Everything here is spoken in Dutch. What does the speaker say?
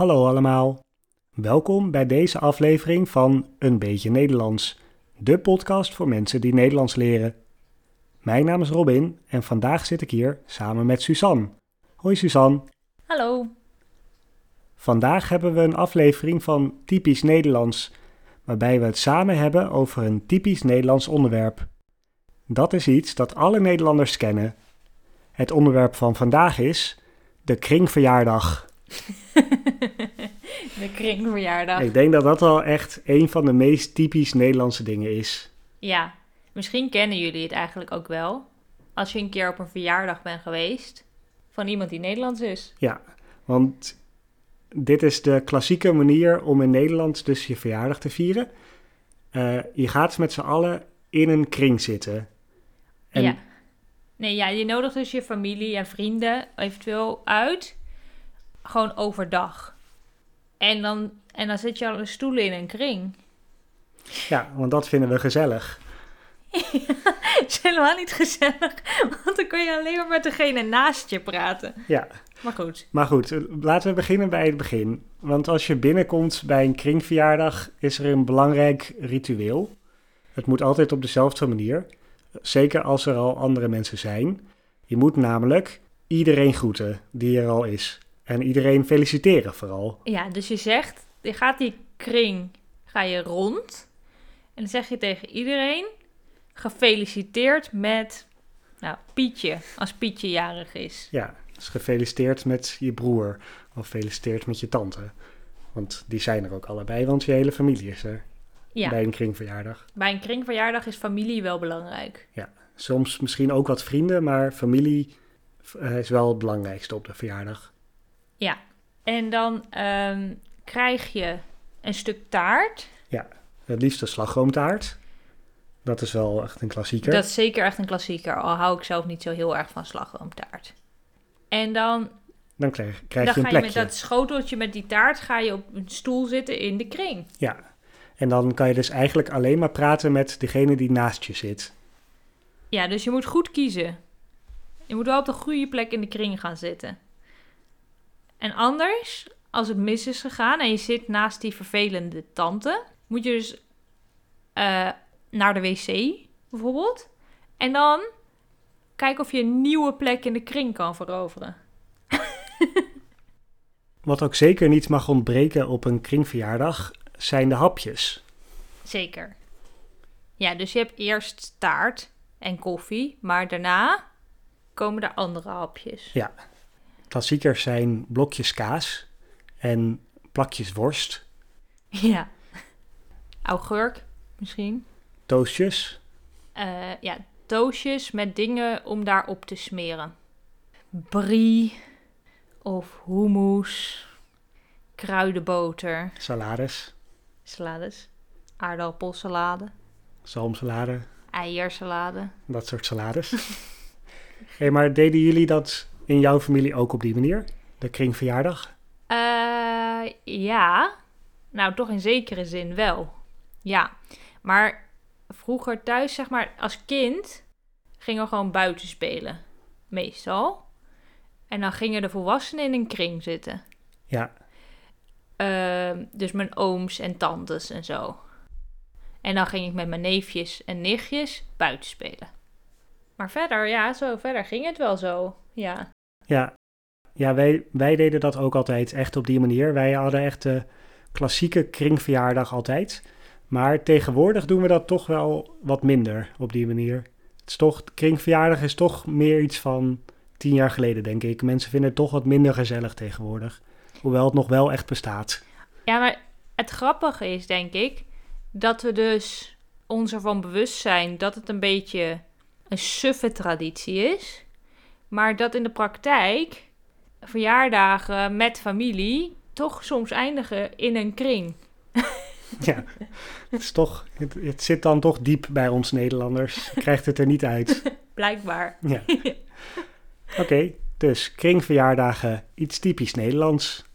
Hallo allemaal. Welkom bij deze aflevering van Een beetje Nederlands, de podcast voor mensen die Nederlands leren. Mijn naam is Robin en vandaag zit ik hier samen met Suzanne. Hoi Suzanne. Hallo. Vandaag hebben we een aflevering van Typisch Nederlands, waarbij we het samen hebben over een typisch Nederlands onderwerp. Dat is iets dat alle Nederlanders kennen. Het onderwerp van vandaag is de kringverjaardag. De kringverjaardag. Ik denk dat dat wel echt een van de meest typisch Nederlandse dingen is. Ja, misschien kennen jullie het eigenlijk ook wel. Als je een keer op een verjaardag bent geweest van iemand die Nederlands is. Ja, want dit is de klassieke manier om in Nederland dus je verjaardag te vieren. Eh, je gaat met z'n allen in een kring zitten. En Ja. Nee, ja, je nodigt dus je familie en vrienden eventueel uit. Gewoon overdag. En dan, en dan zit je alle stoelen in een kring. ja, want dat vinden we gezellig. Het is helemaal niet gezellig, want dan kun je alleen maar met degene naast je praten. Ja, Maar goed. maar goed, laten we beginnen bij het begin. Want als je binnenkomt bij een kringverjaardag, is er een belangrijk ritueel. Het moet altijd op dezelfde manier. Zeker als er al andere mensen zijn. Je moet namelijk iedereen groeten die er al is. En iedereen feliciteren vooral. Ja, dus je zegt, je gaat die kring, ga je rond. En dan zeg je tegen iedereen, gefeliciteerd met, nou, Pietje, als Pietje jarig is. Ja, dus gefeliciteerd met je broer. Of gefeliciteerd met je tante. Want die zijn er ook allebei, want je hele familie is er Ja, bij een kringverjaardag. bij een kringverjaardag is familie wel belangrijk. Soms misschien ook wat vrienden, maar familie eh, is wel het belangrijkste op de verjaardag. Ja, en dan ehm, krijg je een stuk taart. Het liefst een slagroomtaart. Dat is wel echt een klassieker. Dat is zeker echt een klassieker, al hou ik zelf niet zo heel erg van slagroomtaart. En dan Dan krijg, krijg dan je een ga je met plekje. dat schoteltje met die taart ga je op een stoel zitten in de kring. Ja. En dan kan je dus eigenlijk alleen maar praten met degene die naast je zit. Ja, dus je moet goed kiezen. Je moet wel op de goede plek in de kring gaan zitten. En anders, als het mis is gegaan en je zit naast die vervelende tante, moet je dus eh, naar de wc bijvoorbeeld. En dan kijken of je een nieuwe plek in de kring kan veroveren. Wat ook zeker niet mag ontbreken op een kringverjaardag zijn de hapjes. Zeker. Ja, dus je hebt eerst taart en koffie, maar daarna komen er andere hapjes. Klassiekers zijn blokjes kaas en plakjes worst, Ja. Augurk misschien. toastjes, Eh, ja, doosjes met dingen om daarop te smeren. Brie of hummus, kruidenboter, salades, salades, aardappelsalade, zalmsalade, eiersalade. dat soort salades. hey, maar deden jullie dat in jouw familie ook op die manier? De kringverjaardag? Eh, ja, nou toch in zekere zin wel. Ja, maar vroeger thuis, zeg maar, als kind gingen we gewoon buiten spelen. Meestal. En dan gingen de volwassenen in een kring zitten. Ja, Ehm, dus mijn ooms en tantes en zo. En dan ging ik met mijn neefjes en nichtjes buiten spelen. Maar verder, ja, zo verder ging het wel zo. Ja. Ja. Ja, wij, wij deden dat ook altijd echt op die manier. Wij hadden echt de klassieke kringverjaardag altijd. Maar tegenwoordig doen we dat toch wel wat minder op die manier. Het is toch, kringverjaardag is toch meer iets van tien jaar geleden, denk ik. Mensen vinden het toch wat minder gezellig tegenwoordig. Hoewel het nog wel echt bestaat. Ja, maar het grappige is, denk ik, dat we dus ons ervan bewust zijn dat het een beetje een suffe traditie is. Maar dat in de praktijk verjaardagen met familie toch soms eindigen in een kring. Ja, het, is toch, het, het zit dan toch diep bij ons Nederlanders. Je krijgt het er niet uit. Blijkbaar. Ja. Oké, dus kringverjaardagen, iets typisch Nederlands.